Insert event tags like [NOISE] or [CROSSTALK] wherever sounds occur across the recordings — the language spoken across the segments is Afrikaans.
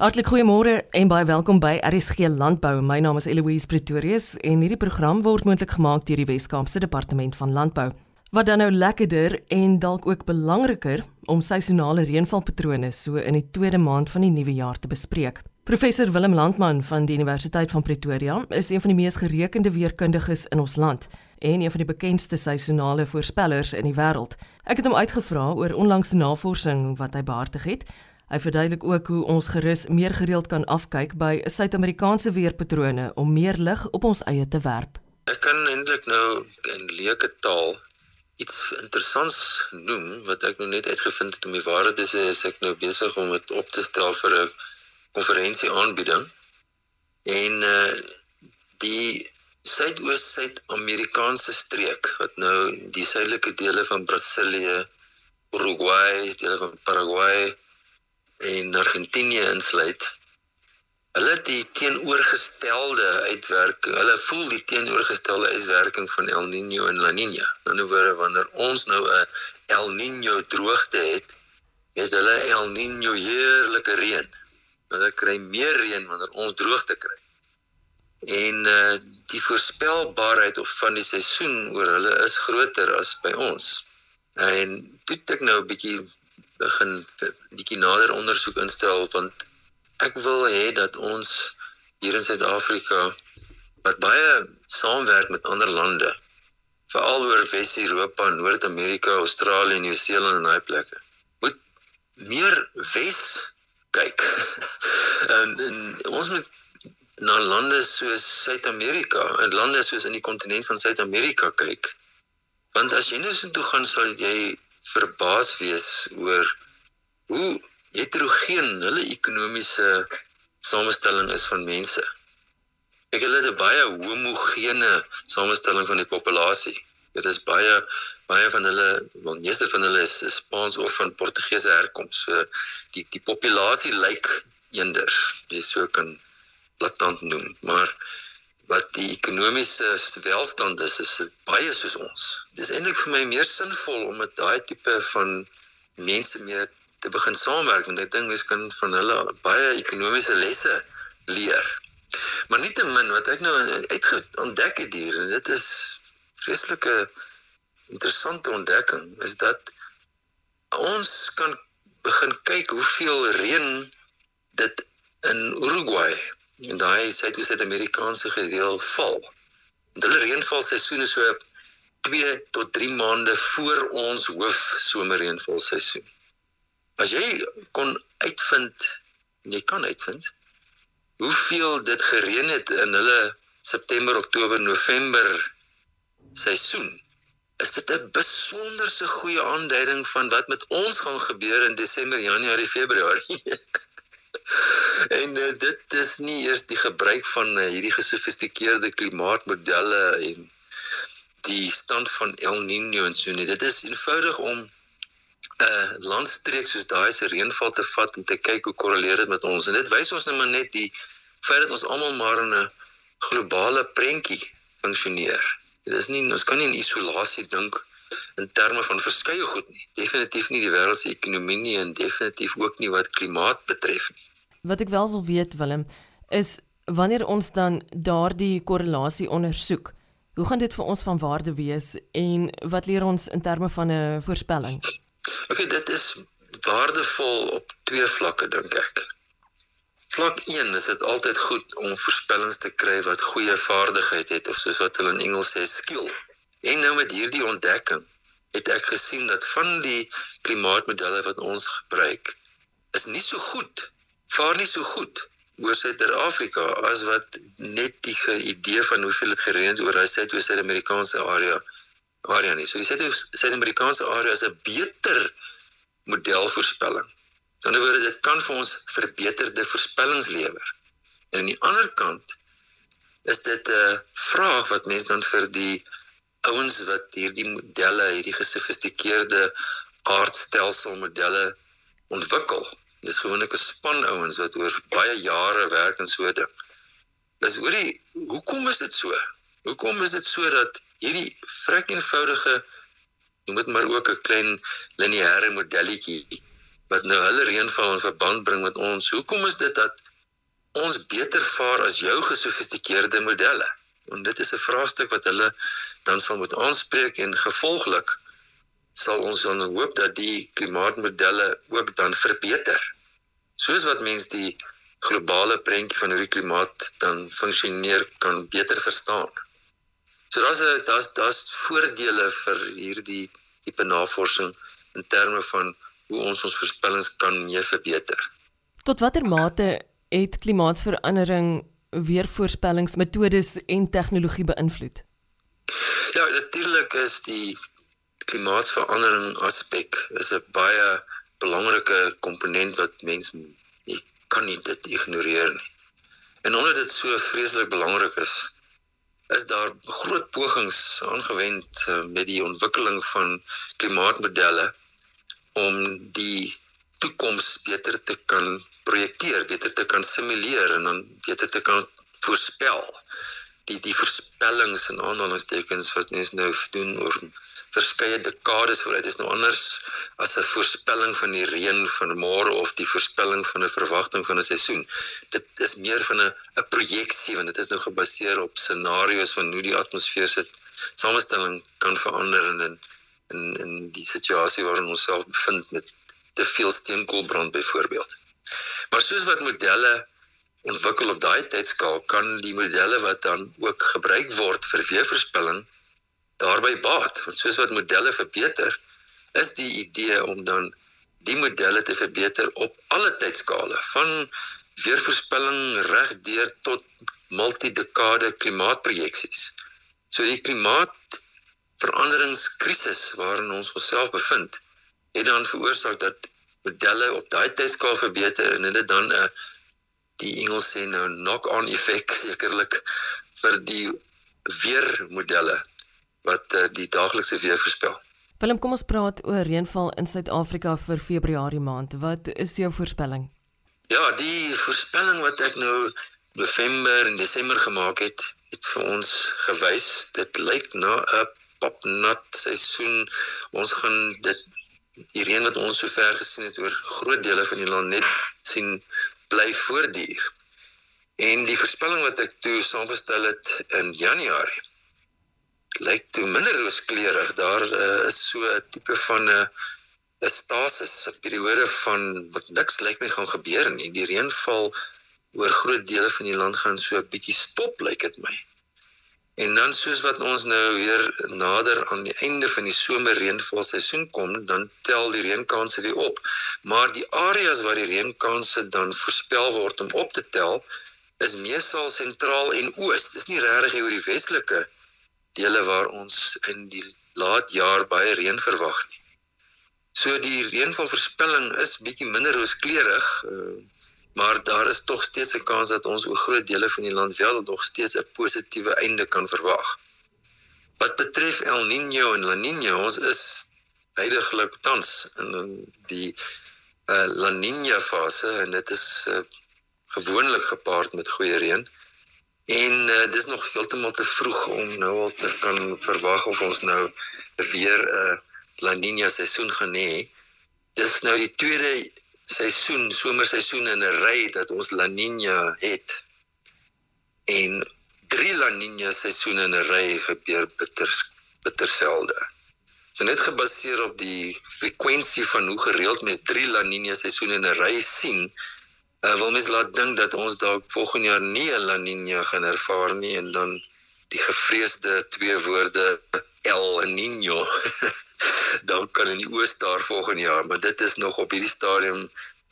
Hartlik goeiemôre en baie welkom by RSG Landbou. My naam is Eloise Pretorius en hierdie program word moontlik gemaak deur die Wes-Kaapse Departement van Landbou. Wat dan nou lekkerder en dalk ook belangriker om seisonale reënvalpatrone so in die tweede maand van die nuwe jaar te bespreek. Professor Willem Landman van die Universiteit van Pretoria is een van die mees gerekende weerkundiges in ons land en een van die bekendste seisonale voorspellers in die wêreld. Ek het hom uitgevra oor onlangse navorsing wat hy behartig het Hy verduidelik ook hoe ons gerus meer gereeld kan afkyk by Suid-Amerikaanse weerpatrone om meer lig op ons eie te werp. Ek kan eintlik nou in leuke taal iets interessants noem wat ek nou net uitgevind het om die waarheid te sê, is ek nou besig om dit op te stel vir 'n konferensie aanbieding. En uh die Suidoos Suid-Amerikaanse streek wat nou die suidelike dele van Brasilië, Uruguay, dele van Paraguay en Argentinië insluit. Hulle het die teenoorgestelde uitwerking. Hulle voel die teenoorgestelde uitwerking van El Niño en La Niña. In 'n woorde wanneer ons nou 'n El Niño droogte het, het hulle El Niño heerlike reën. Hulle kry meer reën wanneer ons droogte kry. En uh die voorspelbaarheid of van die seisoen oor hulle is groter as by ons. En toe ek nou 'n bietjie begin bietjie nader ondersoek instel want ek wil hê dat ons hier in Suid-Afrika wat baie saamwerk met ander lande veral oor Wes-Europa, Noord-Amerika, Australië, Nieu-Seeland en daai plekke moet meer wes kyk. [LAUGHS] en, en ons moet na lande soos Suid-Amerika en lande soos in die kontinent van Suid-Amerika kyk. Want as jy nou so toe gaan sal jy verbaas wees oor hoe heterogeen hulle ekonomiese samestelling is van mense. Ek hulle het 'n baie homogene samestelling van die populasie. Dit is baie baie van hulle, wel meeste van hulle is Spaans of van Portugese herkoms. So die die populasie lyk eenders, jy so kan latant noem, maar wat die ekonomiese welstand is, is baie soos ons. Dit is eintlik vir my meer sinvol om met daai tipe van mense mee te begin saamwerk want ek dink mense kan van hulle baie ekonomiese lesse leer. Maar nietemin wat ek nou uitgeontdek het hier en dit is vreeslike interessante ontdekking is dat ons kan begin kyk hoeveel reën dit in Uruguay en daai Suid-Amerikaanse gedeel val. En hulle reënvalseisoen is so 2 tot 3 maande voor ons hoof somerreënvalseisoen. As jy kon uitvind, jy kan uitvind hoeveel dit gereën het in hulle September, Oktober, November seisoen, is dit 'n besonderse goeie aanduiding van wat met ons gaan gebeur in Desember, Januarie, Februarie. [LAUGHS] en uh, dit is nie eers die gebruik van uh, hierdie gesofistikeerde klimaatmodelle en die stand van El Niño en so nie. Dit is eenvoudig om 'n uh, eh, landstreek soos daai se reënval te vat en te kyk hoe korreleer dit met ons. En dit wys ons nou maar net die feit dat ons almal maar in 'n globale prentjie funksioneer. Dit is nie ons kan nie in isolasie dink in terme van verskeie goed nie. Definitief nie die wêreld se ekonomie nie en definitief ook nie wat klimaat betref nie. Wat ek wel wil weet Willem is wanneer ons dan daardie korrelasie ondersoek, hoe gaan dit vir ons van waarde wees en wat leer ons in terme van 'n voorspelling? Okay, dit is waardevol op twee vlakke dink ek. Vlak 1 is dit altyd goed om voorspellings te kry wat goeie vaardigheid het of soos wat hulle in Engels sê skill. En nou met hierdie ontdekking het ek gesien dat van die klimaatmodelle wat ons gebruik is nie so goed vaar nie so goed oor Suid-Afrika as wat net die idee van hoeveel dit gereën het oor hy Suid-Amerikaanse area area nie. So die Suid-Amerikaanse area is 'n beter modelvoorspelling. Aan die ander wyse dit kan vir ons verbeterde voorspellings lewer. En aan die ander kant is dit 'n vraag wat mense dan vir die ouens wat hierdie modelle, hierdie gesofistikeerde aardstelsel modelle ontwikkel Dis gewoonlik 'n span ouens wat oor baie jare werk en so ding. Dis hoorie, hoekom is dit so? Hoekom is dit so dat hierdie vrek eenvoudige noem dit maar ook 'n klein lineêre modelletjie wat nou hulle reënval in verband bring met ons. Hoekom is dit dat ons beter vaar as jou gesofistikeerde modelle? Want dit is 'n vraagstuk wat hulle dan sal moet aanspreek en gevolglik sal ons dan hoop dat die klimaatmodelle ook dan verbeter. Soos wat mense die globale prentjie van hoe die klimaat dan funksioneer kan beter verstaan. So daar's 'n daar's daar's voordele vir hierdie tipe navorsing in terme van hoe ons ons voorspellings kan meer verbeter. Tot watter mate het klimaatsverandering weer voorspellingsmetodes en tegnologie beïnvloed? Ja, natuurlik is die klimaatsverandering aspek is 'n baie belangrike komponent wat mense nie kan nie dit ignoreer nie. En omdat dit so vreeslik belangrik is, is daar groot pogings aangewend uh, met die ontwikkeling van klimaatmodelle om die toekoms beter te kan projekteer, beter te kan simuleer en dan beter te kan voorspel. Die die voorspellings en aanhalingstekens wat mense nou doen oor verskeie dekades vooruit is nou anders as 'n voorspelling van die reën van môre of die voorspelling van 'n verwagting van 'n seisoen. Dit is meer van 'n 'n projeksie want dit is nou gebaseer op scenario's van hoe die atmosfeer se samestelling kan verander en in in in die situasie waarin ons self bevind met te veel steenkoolbrand byvoorbeeld. Maar soos wat modelle ontwikkel op daai tydskaal, kan die modelle wat dan ook gebruik word vir weervoorspelling daarbey baat. Want soos wat modelle verbeter, is die idee om dan die modelle te verbeter op alle tydskale van weervoorspelling reg deur tot multidekade klimaatprojeksies. So die klimaat veranderingskrisis waarin ons onsself bevind, het dan veroorsaak dat modelle op daai tydskaal verbeter en dit dan 'n uh, die Engels sê nou knock-on effek sekerlik vir die weermodelle wat uh, die daaglikse weer voorspel. Willem, kom ons praat oor reënval in Suid-Afrika vir Februarie maand. Wat is jou voorspelling? Ja, die voorspelling wat ek nou November en Desember gemaak het, het vir ons gewys dit lyk na 'n popnat seisoen. Ons gaan dit die reën wat ons sover gesien het oor groot dele van die land net sien bly voortduur. En die voorspelling wat ek toe saamgestel het in Januarie lyk toe minder rooskleurig. Daar uh, is so 'n tipe van 'n uh, 'n stasis, 'n periode van wat niks lyk my gaan gebeur nie. Die reënval oor groot dele van die land gaan so 'n bietjie stop lyk dit my. En dan soos wat ons nou weer nader aan die einde van die somerreënvalseisoen kom, dan tel die reënkanse weer op. Maar die areas waar die reënkanse dan voorspel word om op te tel, is meestal sentraal en oos. Dis nie regtig oor die westelike dele waar ons in die laat jaar baie reën verwag nie. So die reënvalvoorspelling is bietjie minder rooskleurig. Uh, maar daar is tog steeds 'n kans dat ons oor groot dele van die land wel nog steeds 'n positiewe einde kan verwag. Wat betref El Niño en La Niña, ons is heidaglik tans in die uh, La Niña fase en dit is uh, gewoonlik gepaard met goeie reën. En uh, dis nog heeltemal te vroeg om nou al te kan verwag of ons nou weer 'n uh, La Niña seisoen gaan hê. Dis nou die tweede seisoen, somerseisoen in 'n ry dat ons La Niña het. En drie La Niña seisoene in 'n ry gebeur bitter bitter selde. So net gebaseer op die frekwensie van hoe gereeld mens drie La Niña seisoene in 'n ry sien, uh, wil mens laat dink dat ons dalk volgende jaar nie 'n La Niña gaan ervaar nie en dan die gevreesde twee woorde El Niño [LAUGHS] dan kan in die oos daar volgende jaar, maar dit is nog op hierdie stadium 'n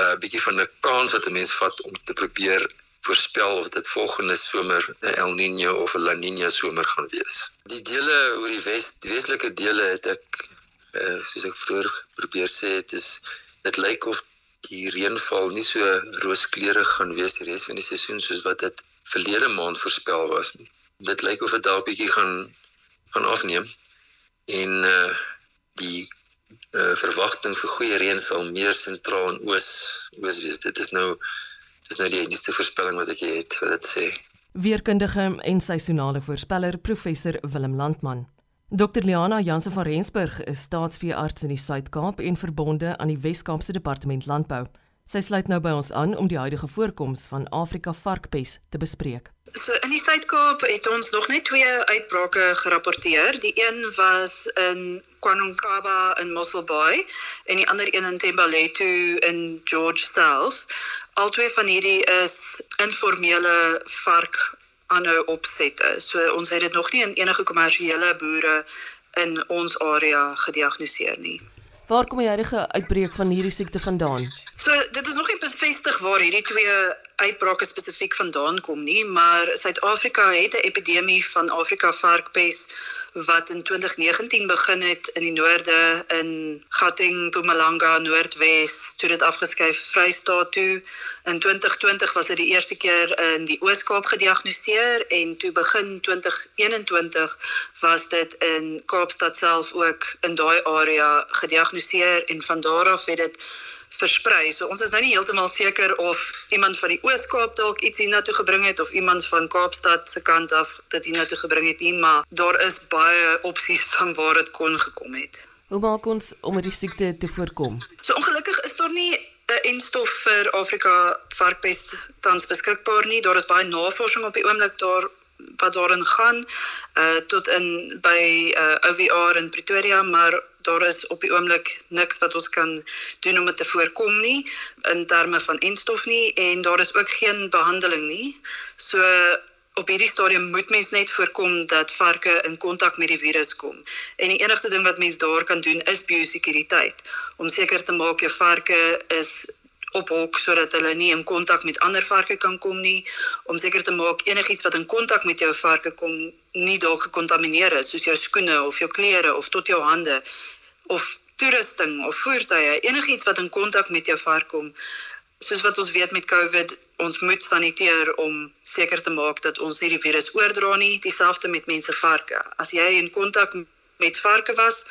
uh, bietjie van 'n kans wat 'n mens vat om te probeer voorspel of dit volgende somer 'n El Niño of 'n La Niña somer gaan wees. Die dele oor die wes die weselike dele het ek uh, soos ek vroeër probeer sê, dit is dit lyk of die reënval nie so rooskleurig gaan wees die res van die seisoen soos wat dit verlede maand voorspel was nie dit lyk of dit dalk bietjie gaan gaan afneem en uh die uh verwagting vir goeie reën sal meer sentraal en oos oos wees. Dit is nou dis nou die enigste voorspelling wat ek het wat dit sê. Weerkundige en seisonale voorspeller professor Willem Landman. Dr Liana Jansen van Rensburg is staatsveearts in die Suid-Kaap en verbonde aan die Wes-Kaapse Departement Landbou. Sy sluit nou by ons aan om die huidige voorkoms van Afrika varkpes te bespreek. So in die Suid-Kaap het ons nog net twee uitbrake gerapporteer. Die een was in KwaNongkaba in Mossel Bay en die ander een in Thembalethu in George self. Albei van hierdie is informele vark aanhou opsette. So ons het dit nog nie in enige kommersiële boere in ons area gediagnoseer nie. Waar kom die huidige uitbreek van hierdie siekte vandaan? So dit is nog nie bevestig waar hierdie twee uitbrake spesifiek vandaan kom nie, maar Suid-Afrika het 'n epidemie van Afrika varkpes wat in 2019 begin het in die noorde in Gauteng, Mpumalanga, Noordwes, toe dit afgeskuif Vrystaat toe. In 2020 was dit die eerste keer in die Oos-Kaap gediagnoseer en toe begin 2021 was dit in Kaapstad self ook in daai area gediagnoseer en van daar af het dit versprei. So ons is nou nie heeltemal seker of iemand van die Oos-Kaap dalk iets hiernatoe gebring het of iemand van Kaapstad se kant af dit hiernatoe gebring het nie, maar daar is baie opsies van waar dit kon gekom het. Hoe maak ons om die siekte te voorkom? So ongelukkig is daar nie 'n enstof vir Afrika varkpes tans beskikbaar nie. Daar is baie navorsing op die oomblik daar wat daarin gaan uh tot in by uh OVR in Pretoria maar daar is op die oomblik niks wat ons kan doen om dit te voorkom nie in terme van enstof nie en daar is ook geen behandeling nie. So op hierdie stadium moet mens net voorkom dat varke in kontak met die virus kom. En die enigste ding wat mens daar kan doen is biosekuriteit om seker te maak jou varke is op hok sodat hulle nie in kontak met ander varke kan kom nie om seker te maak enigiets wat in kontak met jou varke kom nie dalk gekontamineer is soos jou skoene of jou klere of tot jou hande of toerusting of voertuie enigiets wat in kontak met jou vark kom. Soos wat ons weet met covid ons moet saniteer om seker te maak dat ons hierdie virus oordra nie dieselfde met mense varke. As jy in kontak met varke was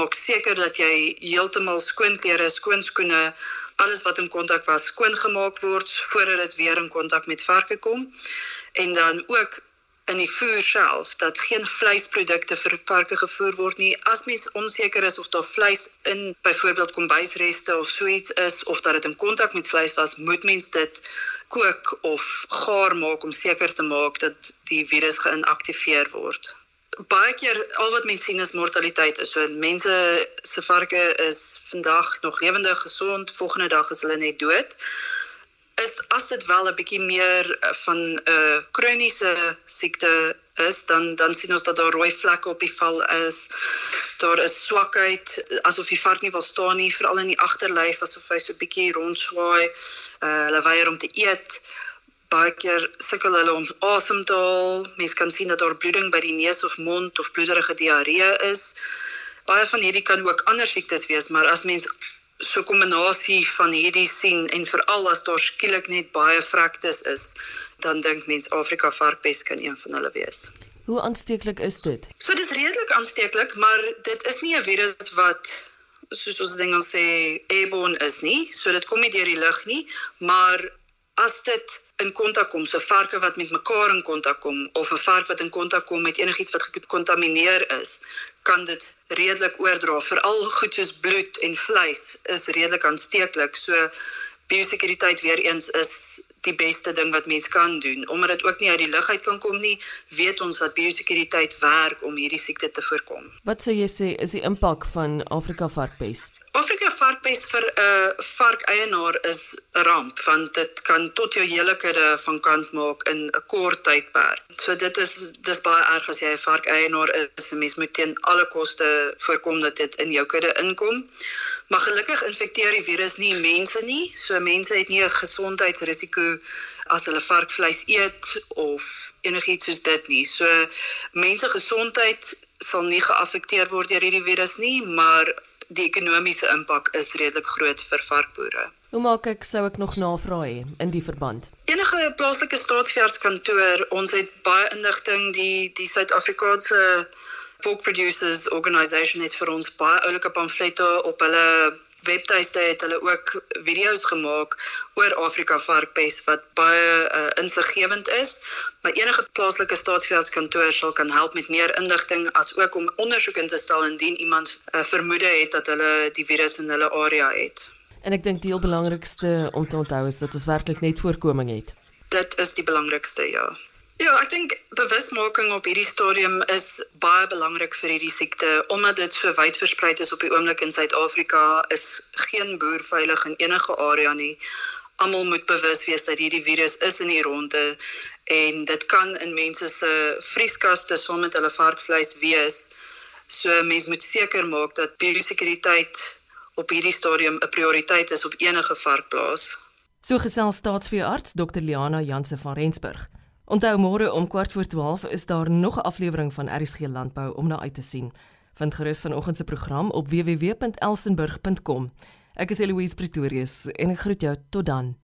maak seker dat jy heeltemal skoon klere skoon skoene alles wat in kontak was skoon gemaak word voordat dit weer in kontak met varke kom. En dan ook in die voer self dat geen vleisprodukte vir varke gevoer word nie. As mens onseker is of daar vleis in byvoorbeeld kombuisreste of so iets is of dat dit in kontak met vleis was moet mens dit kook of gaar maak om seker te maak dat die virus geïnaktiveer word baie keer al wat mense sien is mortaliteit. So mense se varke is vandag nog lewendig, gesond, volgende dag is hulle net dood. Is as dit wel 'n bietjie meer eh, van 'n uh, kroniese siekte is, dan dan sien ons dat daar rooi vlekke op die val is. Daar is swakheid, asof die vark nie wil staan nie, veral in die agterlyf asof hy so bietjie rondswaai. Uh, hulle weier om te eet baie keer sukkel hulle om asem te haal. Mense kan sien dat daar bloeding by die neus of mond of bloederige diarree is. Baie van hierdie kan ook ander siektes wees, maar as mens so 'n kombinasie van hierdie sien en veral as daar skielik net baie vrektes is, dan dink mens Afrika varkpes kan een van hulle wees. Hoe aansteeklik is dit? So dis redelik aansteeklik, maar dit is nie 'n virus wat soos ons ding ons sê airborne is nie. So dit kom nie deur die lug nie, maar as dit in kontak kom, so varke wat met mekaar in kontak kom of 'n vark wat in kontak kom met enigiets wat gekontamineer is, kan dit redelik oordra. Veral goed soos bloed en vleis is redelik aansteeklik. So biosekuriteit weer eens is die beste ding wat mens kan doen. Omdat dit ook nie uit die lug uit kan kom nie, weet ons dat biosekuriteit werk om hierdie siekte te voorkom. Wat sou jy sê is die impak van Afrika varkpes? Afrika varkpes vir 'n uh, varkeienaar is 'n ramp want dit kan tot jou hele kudde van kant maak in 'n kort tydperk. So dit is dis baie erg as jy 'n varkeienaar is. 'n Mens moet teen alle koste voorkom dat dit in jou kudde inkom. Maar gelukkig infekteer die virus nie mense nie. So mense het nie 'n gesondheidsrisiko as hulle varkvleis eet of enigiets soos dit nie. So mense gesondheid sal nie geaffekteer word deur hierdie virus nie, maar die ekonomiese impak is redelik groot vir varkboere. Hoe maak ek sou ek nog navrae hê in die verband? Enige plaaslike staatsveeartskantoor, ons het baie inligting die die Suid-Afrikaanse Pork Producers Organisation het vir ons baie oulike pamflette op hulle webtuiste het hulle ook video's gemaak oor Afrika varkpes wat baie uh, insiggewend is. Maar enige plaaslike staatsveldkantoor sal kan help met meer inligting as ook om ondersoek in te stel indien iemand uh, vermoede het dat hulle die virus in hulle area het. En ek dink die heel belangrikste om te onthou is dat ons werklik net voorkoming het. Dit is die belangrikste, ja. Ja, ek dink bewusmaking op hierdie stadium is baie belangrik vir hierdie siekte omdat dit so wyd versprei is op die oomblik in Suid-Afrika is geen boer veilig in enige area nie. Almal moet bewus wees dat hierdie virus is in die ronde en dit kan in mense se vrieskaste saam met hulle varkvleis wees. So mense moet seker maak dat biosekuriteit op hierdie stadium 'n prioriteit is op enige varkplaas. So gesels staatsveearts Dr. Liana Janse van Rensburg. Onthou môre om kwart voor 12 is daar nog 'n aflewering van RSG Landbou om na uit te sien. Vind gerus vanoggend se program op www.elsenburg.com. Ek is Eloise Pretorius en ek groet jou tot dan.